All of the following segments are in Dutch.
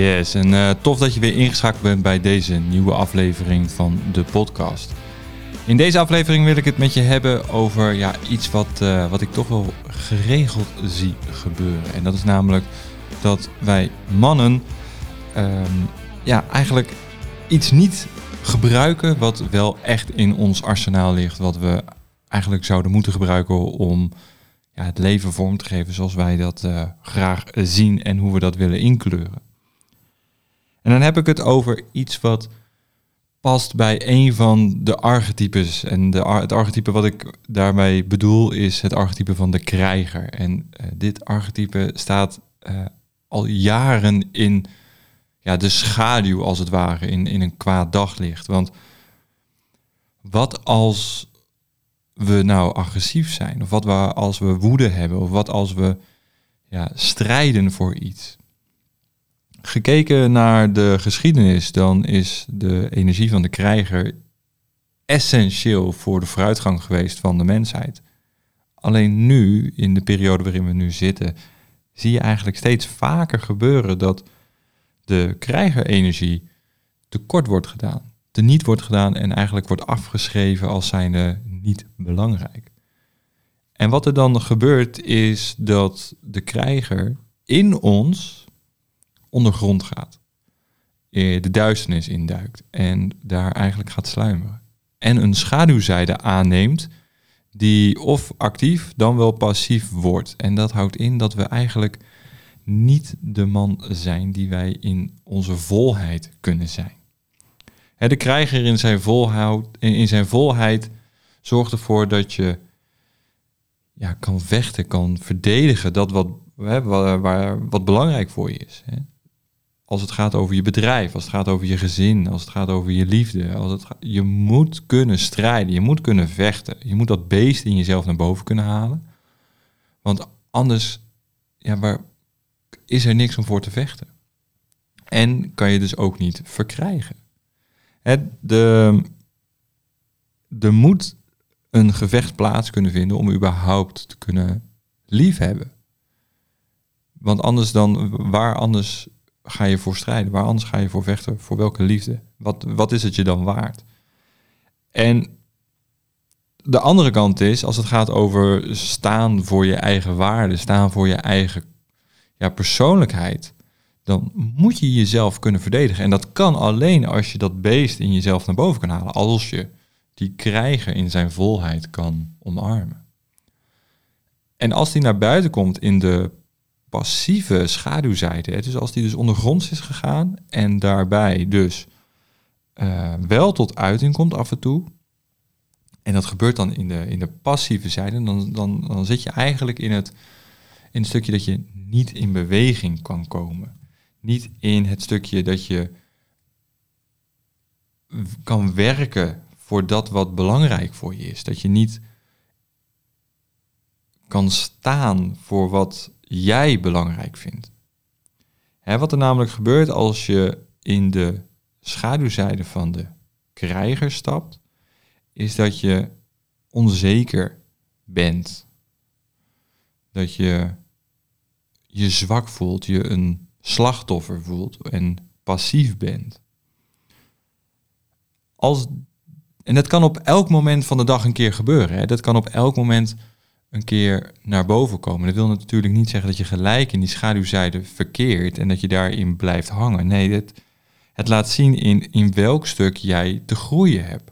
Yes, en uh, tof dat je weer ingeschakeld bent bij deze nieuwe aflevering van de podcast. In deze aflevering wil ik het met je hebben over ja, iets wat, uh, wat ik toch wel geregeld zie gebeuren. En dat is namelijk dat wij mannen um, ja, eigenlijk iets niet gebruiken wat wel echt in ons arsenaal ligt. Wat we eigenlijk zouden moeten gebruiken om ja, het leven vorm te geven zoals wij dat uh, graag zien en hoe we dat willen inkleuren. En dan heb ik het over iets wat past bij een van de archetypes. En de, het archetype wat ik daarmee bedoel is het archetype van de krijger. En uh, dit archetype staat uh, al jaren in ja, de schaduw, als het ware, in, in een kwaad daglicht. Want wat als we nou agressief zijn? Of wat we, als we woede hebben? Of wat als we ja, strijden voor iets? Gekeken naar de geschiedenis, dan is de energie van de krijger essentieel voor de vooruitgang geweest van de mensheid. Alleen nu, in de periode waarin we nu zitten, zie je eigenlijk steeds vaker gebeuren dat de krijgerenergie tekort wordt gedaan, niet wordt gedaan en eigenlijk wordt afgeschreven als zijnde niet belangrijk. En wat er dan gebeurt is dat de krijger in ons ondergrond gaat, de duisternis induikt en daar eigenlijk gaat sluimeren. En een schaduwzijde aanneemt die of actief dan wel passief wordt. En dat houdt in dat we eigenlijk niet de man zijn die wij in onze volheid kunnen zijn. De krijger in zijn, volhoud, in zijn volheid zorgt ervoor dat je ja, kan vechten, kan verdedigen dat wat, wat belangrijk voor je is. Als het gaat over je bedrijf, als het gaat over je gezin, als het gaat over je liefde. Als het je moet kunnen strijden, je moet kunnen vechten. Je moet dat beest in jezelf naar boven kunnen halen. Want anders ja, waar, is er niks om voor te vechten. En kan je dus ook niet verkrijgen. De, er moet een gevecht plaats kunnen vinden om überhaupt te kunnen liefhebben. Want anders dan, waar anders ga je voor strijden? Waar anders ga je voor vechten? Voor welke liefde? Wat, wat is het je dan waard? En de andere kant is, als het gaat over staan voor je eigen waarde, staan voor je eigen ja, persoonlijkheid, dan moet je jezelf kunnen verdedigen. En dat kan alleen als je dat beest in jezelf naar boven kan halen. Als je die krijger in zijn volheid kan omarmen. En als die naar buiten komt in de passieve schaduwzijde, dus als die dus ondergronds is gegaan en daarbij dus uh, wel tot uiting komt af en toe, en dat gebeurt dan in de, in de passieve zijde, dan, dan, dan zit je eigenlijk in het, in het stukje dat je niet in beweging kan komen. Niet in het stukje dat je kan werken voor dat wat belangrijk voor je is. Dat je niet kan staan voor wat jij belangrijk vindt. Hè, wat er namelijk gebeurt als je in de schaduwzijde van de krijger stapt, is dat je onzeker bent. Dat je je zwak voelt, je een slachtoffer voelt en passief bent. Als, en dat kan op elk moment van de dag een keer gebeuren. Hè? Dat kan op elk moment een keer naar boven komen. Dat wil natuurlijk niet zeggen dat je gelijk in die schaduwzijde verkeert en dat je daarin blijft hangen. Nee, het, het laat zien in, in welk stuk jij te groeien hebt.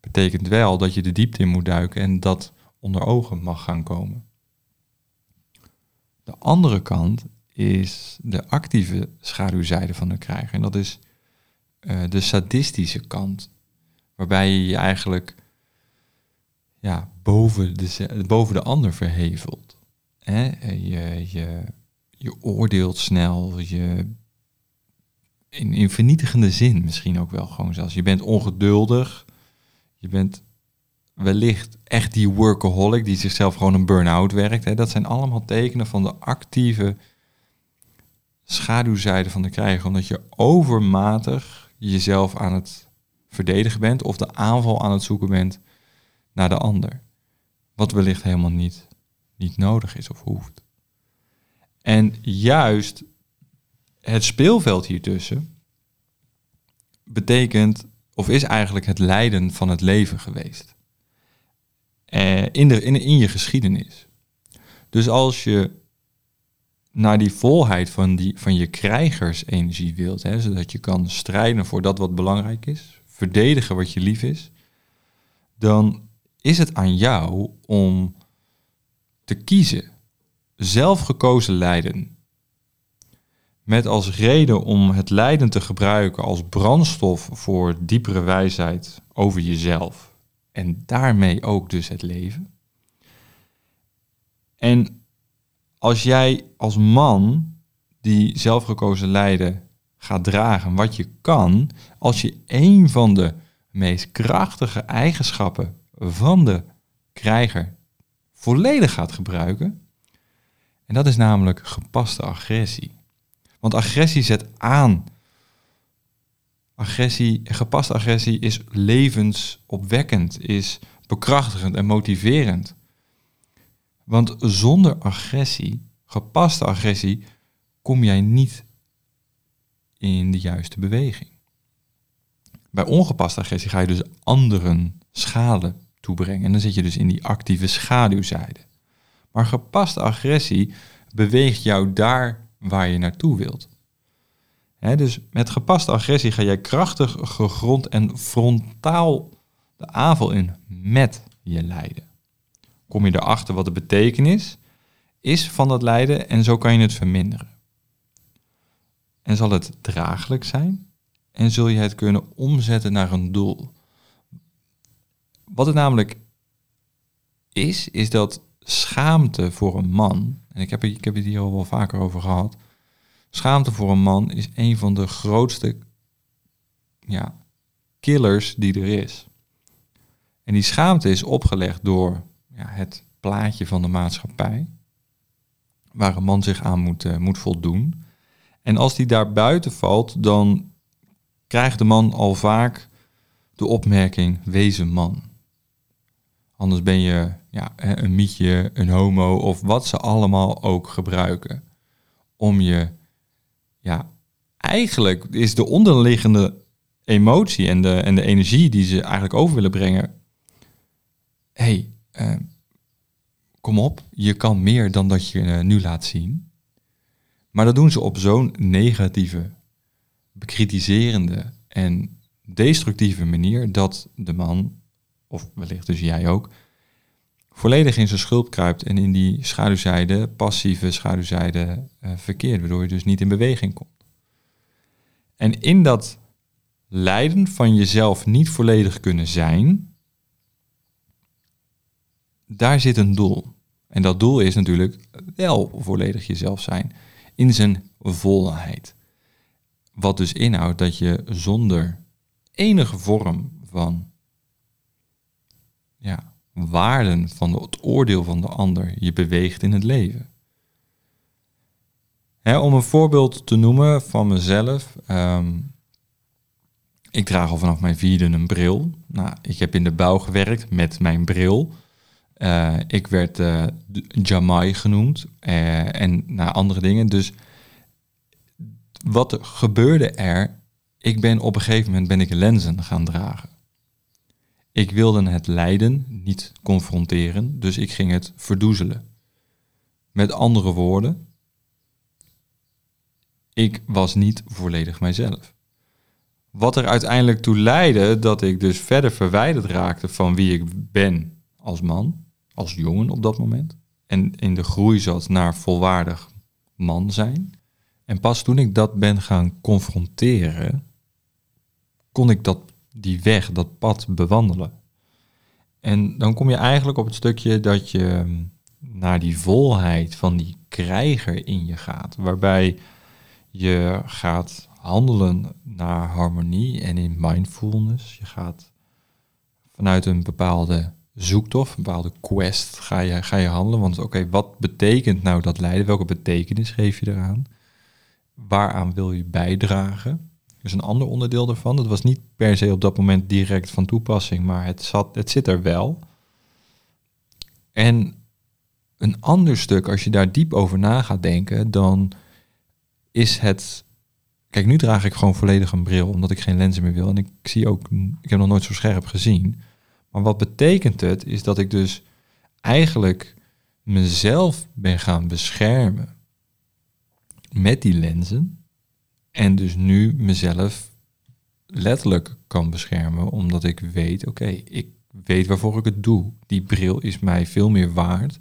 Betekent wel dat je de diepte in moet duiken en dat onder ogen mag gaan komen. De andere kant is de actieve schaduwzijde van de krijger. En dat is uh, de sadistische kant. Waarbij je je eigenlijk ja, boven, de, boven de ander verhevelt. Hè? Je, je, je oordeelt snel, je, in, in vernietigende zin misschien ook wel gewoon zelfs. Je bent ongeduldig, je bent wellicht echt die workaholic die zichzelf gewoon een burn-out werkt. Hè? Dat zijn allemaal tekenen van de actieve schaduwzijde van de krijger, omdat je overmatig jezelf aan het verdedigen bent of de aanval aan het zoeken bent naar de ander. Wat wellicht helemaal niet, niet nodig is of hoeft. En juist het speelveld hiertussen betekent, of is eigenlijk het lijden van het leven geweest. Eh, in, de, in, in je geschiedenis. Dus als je naar die volheid van, die, van je krijgersenergie wilt, hè, zodat je kan strijden voor dat wat belangrijk is, verdedigen wat je lief is, dan is het aan jou om te kiezen. Zelfgekozen lijden. Met als reden om het lijden te gebruiken als brandstof voor diepere wijsheid over jezelf. En daarmee ook dus het leven. En als jij als man die zelfgekozen lijden gaat dragen, wat je kan, als je een van de meest krachtige eigenschappen van de krijger volledig gaat gebruiken. En dat is namelijk gepaste agressie. Want agressie zet aan. Agressie, gepaste agressie is levensopwekkend, is bekrachtigend en motiverend. Want zonder agressie, gepaste agressie, kom jij niet in de juiste beweging. Bij ongepaste agressie ga je dus anderen schade toebrengen. En dan zit je dus in die actieve schaduwzijde. Maar gepaste agressie beweegt jou daar waar je naartoe wilt. dus met gepaste agressie ga jij krachtig, gegrond en frontaal de aanval in met je lijden. Kom je erachter wat de betekenis is van dat lijden en zo kan je het verminderen. En zal het draaglijk zijn en zul je het kunnen omzetten naar een doel. Wat het namelijk is, is dat schaamte voor een man, en ik heb, ik heb het hier al wel vaker over gehad, schaamte voor een man is een van de grootste ja, killers die er is. En die schaamte is opgelegd door ja, het plaatje van de maatschappij, waar een man zich aan moet, uh, moet voldoen. En als die daar buiten valt, dan krijgt de man al vaak de opmerking: wezen man. Anders ben je ja, een mietje, een homo of wat ze allemaal ook gebruiken. Om je, ja, eigenlijk is de onderliggende emotie en de, en de energie die ze eigenlijk over willen brengen. hey, uh, kom op, je kan meer dan dat je uh, nu laat zien. Maar dat doen ze op zo'n negatieve, bekritiserende en destructieve manier dat de man of wellicht dus jij ook, volledig in zijn schulp kruipt en in die schaduwzijde, passieve schaduwzijde, uh, verkeert, waardoor je dus niet in beweging komt. En in dat lijden van jezelf niet volledig kunnen zijn, daar zit een doel. En dat doel is natuurlijk wel volledig jezelf zijn, in zijn volheid. Wat dus inhoudt dat je zonder enige vorm van ja, waarden van het oordeel van de ander je beweegt in het leven. om een voorbeeld te noemen van mezelf. Ehm, ik draag al vanaf mijn vierde een bril. Nou, ik heb in de bouw gewerkt met mijn bril. Uh, ik werd uh, Jamai genoemd uh, en naar andere dingen. Dus wat gebeurde er? Ik ben op een gegeven moment ben ik lenzen gaan dragen. Ik wilde het lijden niet confronteren, dus ik ging het verdoezelen. Met andere woorden, ik was niet volledig mijzelf. Wat er uiteindelijk toe leidde dat ik dus verder verwijderd raakte van wie ik ben als man, als jongen op dat moment. En in de groei zat naar volwaardig man zijn. En pas toen ik dat ben gaan confronteren, kon ik dat die weg, dat pad bewandelen. En dan kom je eigenlijk op het stukje dat je mm, naar die volheid van die krijger in je gaat, waarbij je gaat handelen naar harmonie en in mindfulness. Je gaat vanuit een bepaalde zoektocht, een bepaalde quest, ga je, ga je handelen. Want oké, wat betekent nou dat lijden? Welke betekenis geef je eraan? Waaraan wil je bijdragen? Is een ander onderdeel ervan. Dat was niet per se op dat moment direct van toepassing, maar het, zat, het zit er wel. En een ander stuk, als je daar diep over na gaat denken, dan is het Kijk, nu draag ik gewoon volledig een bril, omdat ik geen lenzen meer wil. En ik zie ook, ik heb nog nooit zo scherp gezien. Maar wat betekent het, is dat ik dus eigenlijk mezelf ben gaan beschermen met die lenzen. En dus nu mezelf letterlijk kan beschermen, omdat ik weet, oké, ik weet waarvoor ik het doe. Die bril is mij veel meer waard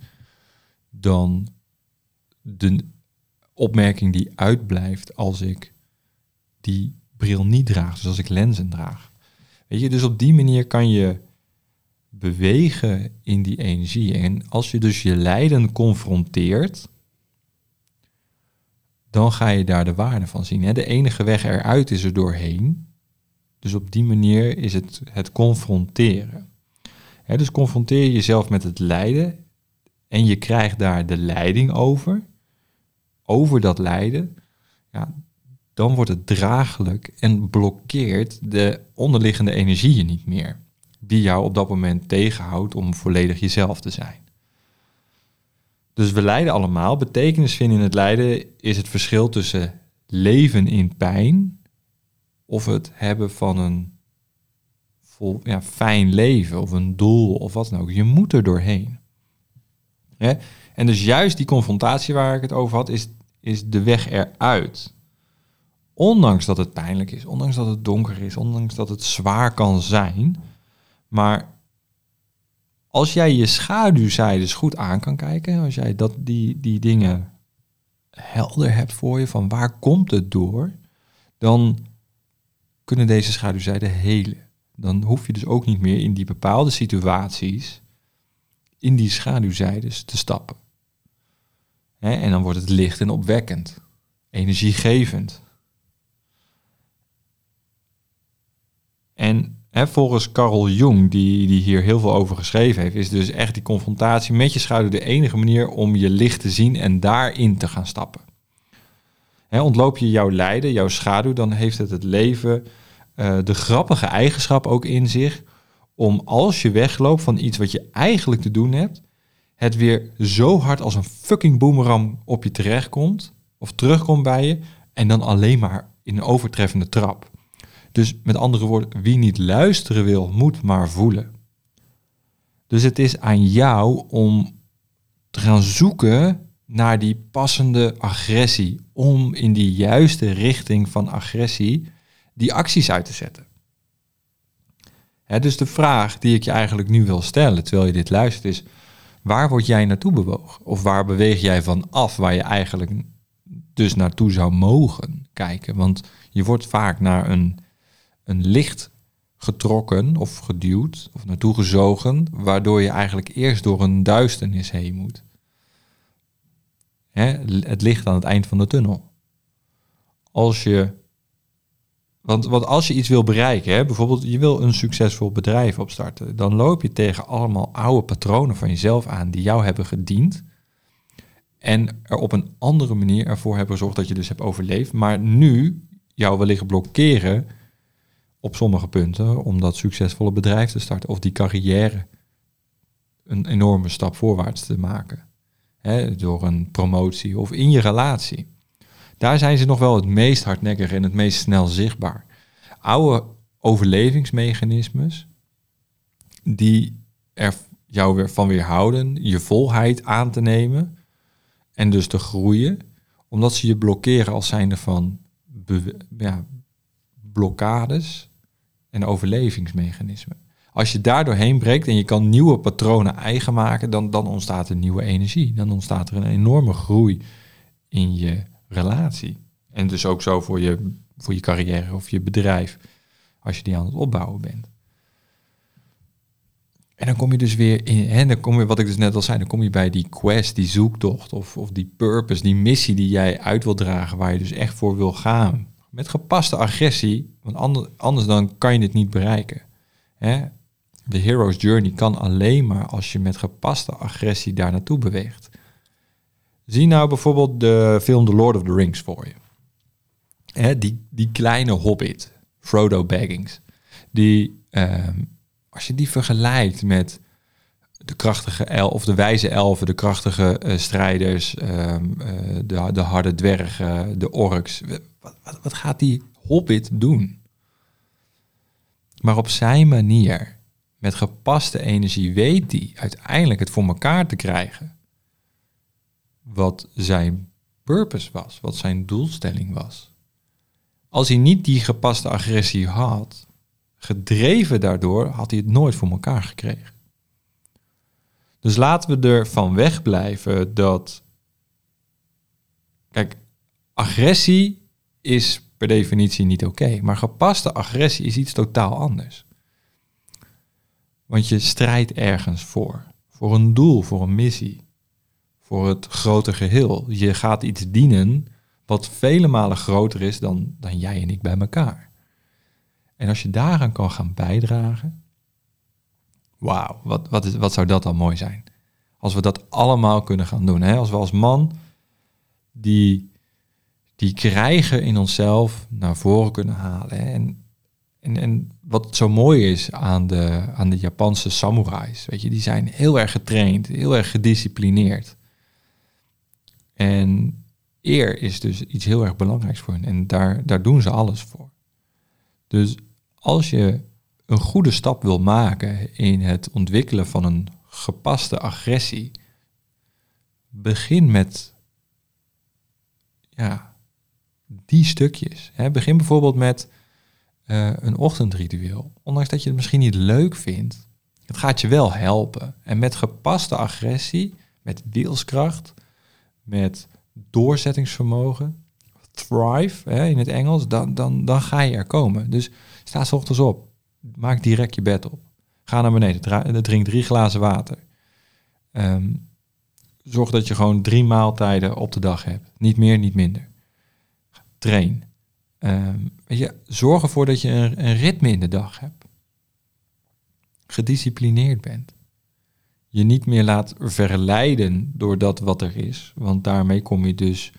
dan de opmerking die uitblijft als ik die bril niet draag. Dus als ik lenzen draag. Weet je, dus op die manier kan je bewegen in die energie. En als je dus je lijden confronteert, dan ga je daar de waarde van zien. De enige weg eruit is er doorheen. Dus op die manier is het het confronteren. Dus confronteer jezelf met het lijden en je krijgt daar de leiding over, over dat lijden. Ja, dan wordt het draaglijk en blokkeert de onderliggende energieën niet meer, die jou op dat moment tegenhoudt om volledig jezelf te zijn. Dus we lijden allemaal. Betekenis vinden in het lijden is het verschil tussen leven in pijn of het hebben van een ja, fijn leven of een doel of wat dan ook. Je moet er doorheen. En dus juist die confrontatie waar ik het over had, is, is de weg eruit. Ondanks dat het pijnlijk is, ondanks dat het donker is, ondanks dat het zwaar kan zijn. Maar als jij je schaduwzijdes goed aan kan kijken, als jij dat, die, die dingen helder hebt voor je, van waar komt het door, dan kunnen deze schaduwzijden helen. Dan hoef je dus ook niet meer in die bepaalde situaties in die schaduwzijdes te stappen. en dan wordt het licht en opwekkend, energiegevend. En volgens Carl Jung, die, die hier heel veel over geschreven heeft, is dus echt die confrontatie met je schaduw de enige manier om je licht te zien en daarin te gaan stappen. ontloop je jouw lijden, jouw schaduw, dan heeft het het leven uh, de grappige eigenschap ook in zich om als je wegloopt van iets wat je eigenlijk te doen hebt, het weer zo hard als een fucking boomerang op je terechtkomt of terugkomt bij je en dan alleen maar in een overtreffende trap. Dus met andere woorden, wie niet luisteren wil, moet maar voelen. Dus het is aan jou om te gaan zoeken naar die passende agressie, om in die juiste richting van agressie die acties uit te zetten. dus de vraag die ik je eigenlijk nu wil stellen terwijl je dit luistert is, waar word jij naartoe bewogen? Of waar beweeg jij van af waar je eigenlijk dus naartoe zou mogen kijken? Want je wordt vaak naar een, een licht getrokken of geduwd of naartoe gezogen, waardoor je eigenlijk eerst door een duisternis heen moet. het licht aan het eind van de tunnel. Als je want, want als je iets wil bereiken, hè, bijvoorbeeld je wil een succesvol bedrijf opstarten, dan loop je tegen allemaal oude patronen van jezelf aan die jou hebben gediend. En er op een andere manier ervoor hebben gezorgd dat je dus hebt overleefd. Maar nu jou wellicht blokkeren op sommige punten om dat succesvolle bedrijf te starten. Of die carrière een enorme stap voorwaarts te maken. Hè, door een promotie of in je relatie. Daar zijn ze nog wel het meest hardnekkig en het meest snel zichtbaar. Oude overlevingsmechanismes die er jou weer van weerhouden je volheid aan te nemen en dus te groeien, omdat ze je blokkeren als zijnde van ja, blokkades en overlevingsmechanismen. Als je daar doorheen breekt en je kan nieuwe patronen eigen maken, dan, dan ontstaat er nieuwe energie. Dan ontstaat er een enorme groei in je relatie. En dus ook zo voor je, voor je carrière of je bedrijf, als je die aan het opbouwen bent. En dan kom je dus weer in, en dan kom je, wat ik dus net al zei, dan kom je bij die quest, die zoektocht of, of die purpose, die missie die jij uit wil dragen, waar je dus echt voor wil gaan. Met gepaste agressie, want anders, dan kan je het niet bereiken. De hero's journey kan alleen maar als je met gepaste agressie daar naartoe beweegt. Zie nou bijvoorbeeld de film The Lord of the Rings voor je. Die, die kleine hobbit, Frodo Baggins. Die, ehm, als je die vergelijkt met de krachtige elfen, of de wijze elfen, de krachtige eh, strijders, ehm, eh, de, de harde dwergen, de orks. Wat, wat, wat gaat die hobbit doen? Maar op zijn manier, met gepaste energie, weet hij uiteindelijk het voor elkaar te krijgen. Wat zijn purpose was, wat zijn doelstelling was. Als hij niet die gepaste agressie had, gedreven daardoor, had hij het nooit voor elkaar gekregen. Dus laten we ervan wegblijven dat. Kijk, agressie is per definitie niet oké, maar gepaste agressie is iets totaal anders. Want je strijdt ergens voor, voor een doel, voor een missie, voor het grote geheel. Je gaat iets dienen wat vele malen groter is dan, dan jij en ik bij elkaar. En als je daaraan kan gaan bijdragen, wauw, wat, wat, is, wat zou dat dan mooi zijn? Als we dat allemaal kunnen gaan doen. Hè? Als we als man die, die krijgen in onszelf naar voren kunnen halen. En, en, en wat zo mooi is aan de, aan de Japanse samurais, weet je, die zijn heel erg getraind, heel erg gedisciplineerd. En eer is dus iets heel erg belangrijks voor hen. En daar, daar doen ze alles voor. Dus als je een goede stap wil maken in het ontwikkelen van een gepaste agressie, begin met ja, die stukjes. Hè. Begin bijvoorbeeld met uh, een ochtendritueel. Ondanks dat je het misschien niet leuk vindt, het gaat je wel helpen. En met gepaste agressie, met wilskracht, met doorzettingsvermogen, thrive in het Engels, dan, dan, dan ga je er komen. Dus sta s ochtends op, maak direct je bed op. Ga naar beneden, drink drie glazen water. Ehm, zorg dat je gewoon drie maaltijden op de dag hebt. Niet meer, niet minder. Train. Um, weet je, zorg ervoor dat je een, een ritme in de dag hebt. Gedisciplineerd bent. Je niet meer laat verleiden door dat wat er is. Want daarmee kom je dus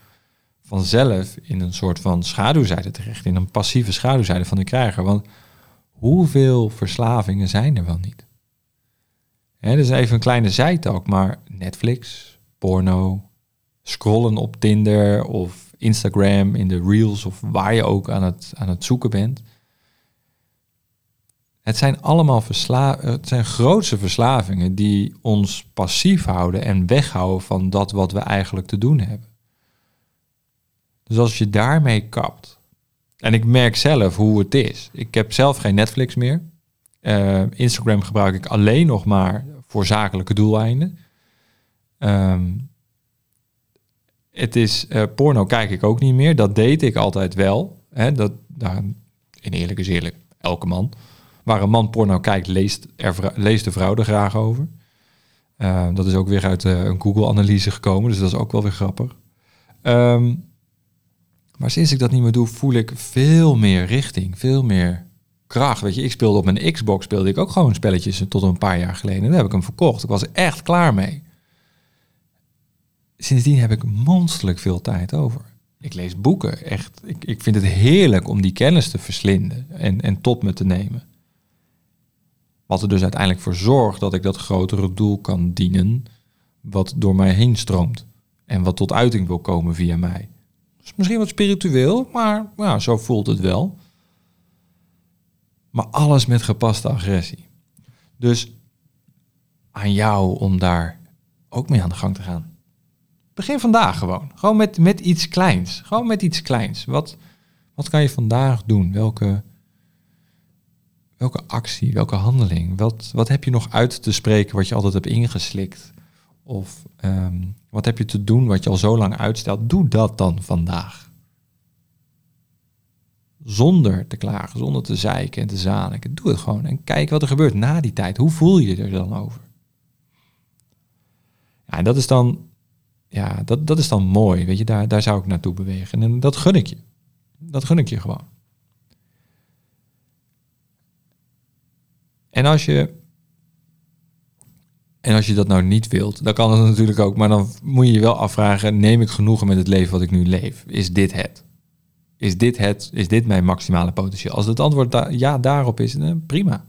vanzelf in een soort van schaduwzijde terecht. In een passieve schaduwzijde van de krijger. Want hoeveel verslavingen zijn er wel niet? Hè, dus even een kleine zijtalk, maar Netflix, porno, scrollen op Tinder of Instagram in de reels of waar je ook aan het, aan het zoeken bent. Het zijn allemaal versla het zijn grootse verslavingen die ons passief houden en weghouden van dat wat we eigenlijk te doen hebben. Dus als je daarmee kapt, en ik merk zelf hoe het is. Ik heb zelf geen Netflix meer. Uh, Instagram gebruik ik alleen nog maar voor zakelijke doeleinden. Um, het is uh, porno kijk ik ook niet meer. Dat deed ik altijd wel. Hè, dat, daar, in eerlijk is eerlijk, elke man. Waar een man porno kijkt, leest, er, leest de vrouw er graag over. Uh, dat is ook weer uit uh, een Google-analyse gekomen, dus dat is ook wel weer grappig. Um, maar sinds ik dat niet meer doe, voel ik veel meer richting, veel meer kracht. Weet je, ik speelde op mijn Xbox, speelde ik ook gewoon spelletjes tot een paar jaar geleden. En dan heb ik hem verkocht. Ik was echt klaar mee. Sindsdien heb ik monsterlijk veel tijd over. Ik lees boeken, echt. Ik, ik vind het heerlijk om die kennis te verslinden en, en tot me te nemen. Wat er dus uiteindelijk voor zorgt dat ik dat grotere doel kan dienen, wat door mij heen stroomt. En wat tot uiting wil komen via mij is misschien wat spiritueel, maar ja, zo voelt het wel. Maar alles met gepaste agressie. Dus aan jou om daar ook mee aan de gang te gaan. Begin vandaag gewoon. Gewoon met, met iets kleins. Gewoon met iets kleins. Wat, wat kan je vandaag doen? Welke, welke actie, welke handeling? Wat, wat heb je nog uit te spreken wat je altijd hebt ingeslikt? Of ehm, wat heb je te doen wat je al zo lang uitstelt? Doe dat dan vandaag. Zonder te klagen, zonder te zeiken en te zaniken. Doe het gewoon en kijk wat er gebeurt na die tijd. Hoe voel je je er dan over? Ja, en dat is dan, ja, dat, dat is dan mooi. Weet je, daar, daar zou ik naartoe bewegen. En dat gun ik je. Dat gun ik je gewoon. En als je en als je dat nou niet wilt, dan kan het natuurlijk ook. Maar dan moet je je wel afvragen: neem ik genoegen met het leven wat ik nu leef? Is dit het? Is dit het? Is dit mijn maximale potentieel? Als het antwoord ja daarop is, dan prima.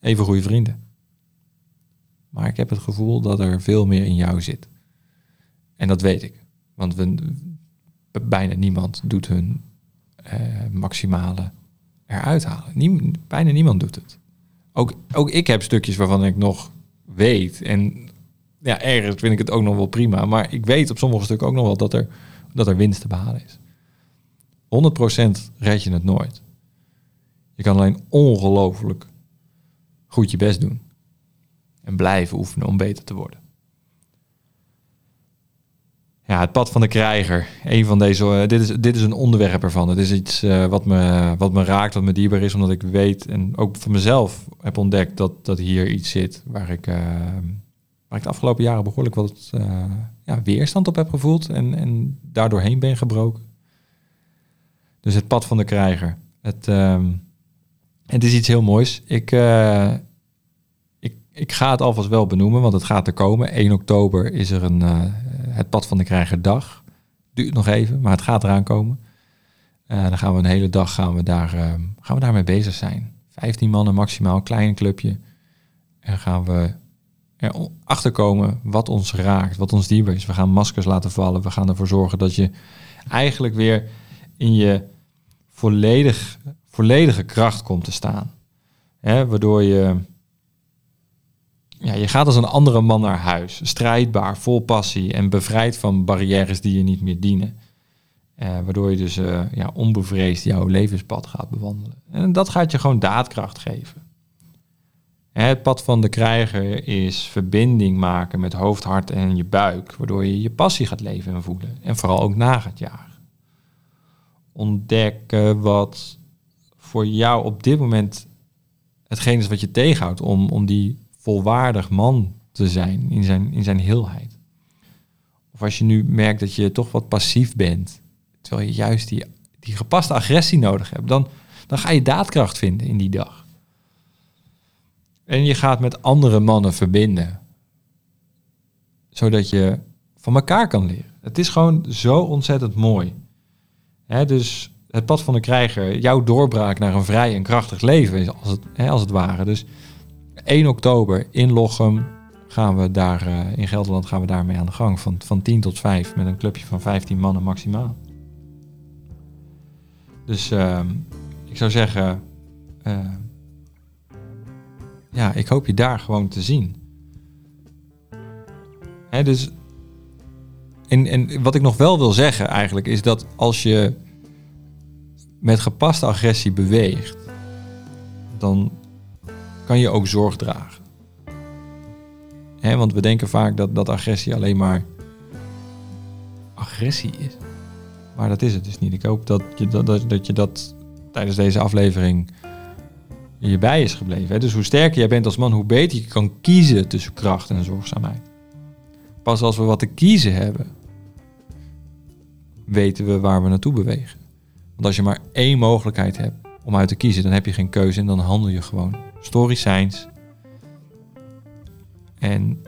Even goede vrienden. Maar ik heb het gevoel dat er veel meer in jou zit. En dat weet ik. Want we, bijna niemand doet hun uh, maximale eruit halen. Bijna niemand doet het. Ook, ook ik heb stukjes waarvan ik nog weet. En ja, ergens vind ik het ook nog wel prima. Maar ik weet op sommige stukken ook nog wel dat er, dat er winst te behalen is. 100% red je het nooit. Je kan alleen ongelooflijk goed je best doen. En blijven oefenen om beter te worden. Ja, het pad van de krijger. Een van deze. Uh, dit, is, dit is een onderwerp ervan. Het is iets uh, wat, me, wat me raakt, wat me dierbaar is, omdat ik weet en ook van mezelf heb ontdekt dat, dat hier iets zit waar ik, uh, waar ik de afgelopen jaren behoorlijk wat ja, weerstand op heb gevoeld en, en daardoor heen ben gebroken. Dus het pad van de krijger. Het, ehm, het is iets heel moois. Ik, ik, ik ga het alvast wel benoemen, want het gaat er komen. 1 oktober is er een het pad van de krijger dag. Duurt nog even, maar het gaat eraan komen. Uh, dan gaan we een hele dag gaan we daar, uh, gaan we daarmee bezig zijn. 15 mannen maximaal, klein clubje. En gaan we erachter komen wat ons raakt, wat ons dierbaar is. We gaan maskers laten vallen. We gaan ervoor zorgen dat je eigenlijk weer in je volledig, volledige kracht komt te staan. Hè, waardoor je ja, je gaat als een andere man naar huis. Strijdbaar, vol passie en bevrijd van barrières die je niet meer dienen. Uh, waardoor je dus uh, ja, onbevreesd jouw levenspad gaat bewandelen. En dat gaat je gewoon daadkracht geven. Het pad van de krijger is verbinding maken met hoofd, hart en je buik. Waardoor je je passie gaat leven en voelen. En vooral ook na gaat jagen. Ontdekken wat voor jou op dit moment hetgeen is wat je tegenhoudt om, om die volwaardig man te zijn in zijn, in zijn heelheid. Of als je nu merkt dat je toch wat passief bent, terwijl je juist die, die gepaste agressie nodig hebt, dan, dan ga je daadkracht vinden in die dag. En je gaat met andere mannen verbinden, zodat je van elkaar kan leren. Het is gewoon zo ontzettend mooi. dus het pad van de krijger, jouw doorbraak naar een vrij en krachtig leven, als het, als het ware. Dus 1 oktober in Lochem gaan we daar, uh, in Gelderland gaan we daarmee aan de gang. Van, van 10 tot 5 met een clubje van 15 mannen maximaal. Dus uh, ik zou zeggen, uh, ja, ik hoop je daar gewoon te zien. Hè, dus, en, en wat ik nog wel wil zeggen eigenlijk is dat als je met gepaste agressie beweegt, dan kan je ook zorg dragen. Hè, want we denken vaak dat, dat agressie alleen maar agressie is. Maar dat is het dus niet. Ik hoop dat je dat, dat, je dat tijdens deze aflevering hierbij is gebleven. Dus hoe sterker jij bent als man, hoe beter je kan kiezen tussen kracht en zorgzaamheid. Pas als we wat te kiezen hebben, weten we waar we naartoe bewegen. Want als je maar één mogelijkheid hebt om uit te kiezen, dan heb je geen keuze en dan handel je gewoon storycijns. En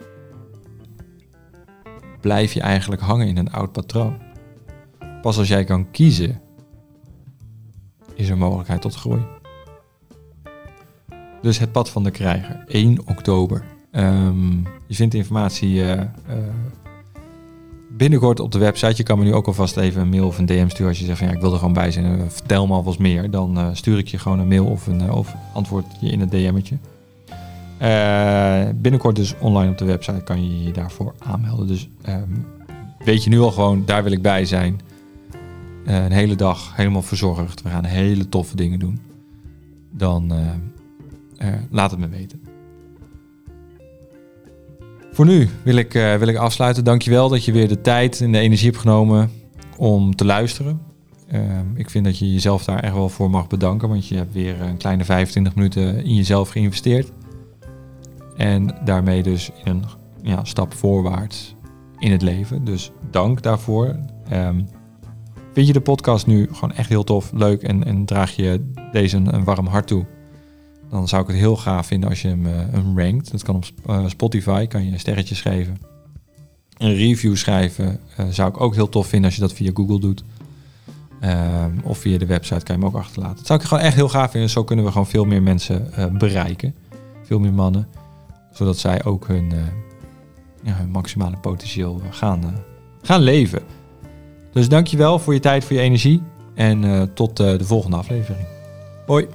blijf je eigenlijk hangen in een oud patroon. Pas als jij kan kiezen, is er mogelijkheid tot groei. Dus het pad van de krijger, 1 oktober. Um, je vindt informatie uh, uh, binnenkort op de website. Je kan me nu ook alvast even een mail of een DM sturen als je zegt van ja, ik wil er gewoon bij zijn. Uh, vertel me alvast meer. Dan uh, stuur ik je gewoon een mail of, een, uh, of antwoord je in het DM'tje. binnenkort dus online op de website kan je je daarvoor aanmelden. Dus um, weet je nu al gewoon, daar wil ik bij zijn. een hele dag helemaal verzorgd. We gaan hele toffe dingen doen. Dan laat het me weten. Voor nu wil ik, uh, wil ik afsluiten. Dankjewel dat je weer de tijd en de energie hebt genomen om te luisteren. Uh, ik vind dat je jezelf daar echt wel voor mag bedanken, want je hebt weer een kleine 25 minuten in jezelf geïnvesteerd. En daarmee dus een ja, stap voorwaarts in het leven. Dus dank daarvoor. Um, vind je de podcast nu gewoon echt heel tof, leuk en, en draag je deze een warm hart toe? Dan zou ik het heel gaaf vinden als je hem, uh, rankt. Dat kan op uh, Spotify, kan je sterretjes geven. Een review schrijven uh, zou ik ook heel tof vinden als je dat via Google doet. Ehm, of via de website kan je hem ook achterlaten. Zou ik gewoon echt heel gaaf vinden. Zo kunnen we gewoon veel meer mensen bereiken. Veel meer mannen. Zodat zij ook hun, ja, maximale potentieel gaan, gaan leven. Dus dankjewel voor je tijd, voor je energie. En tot de volgende aflevering. Hoi!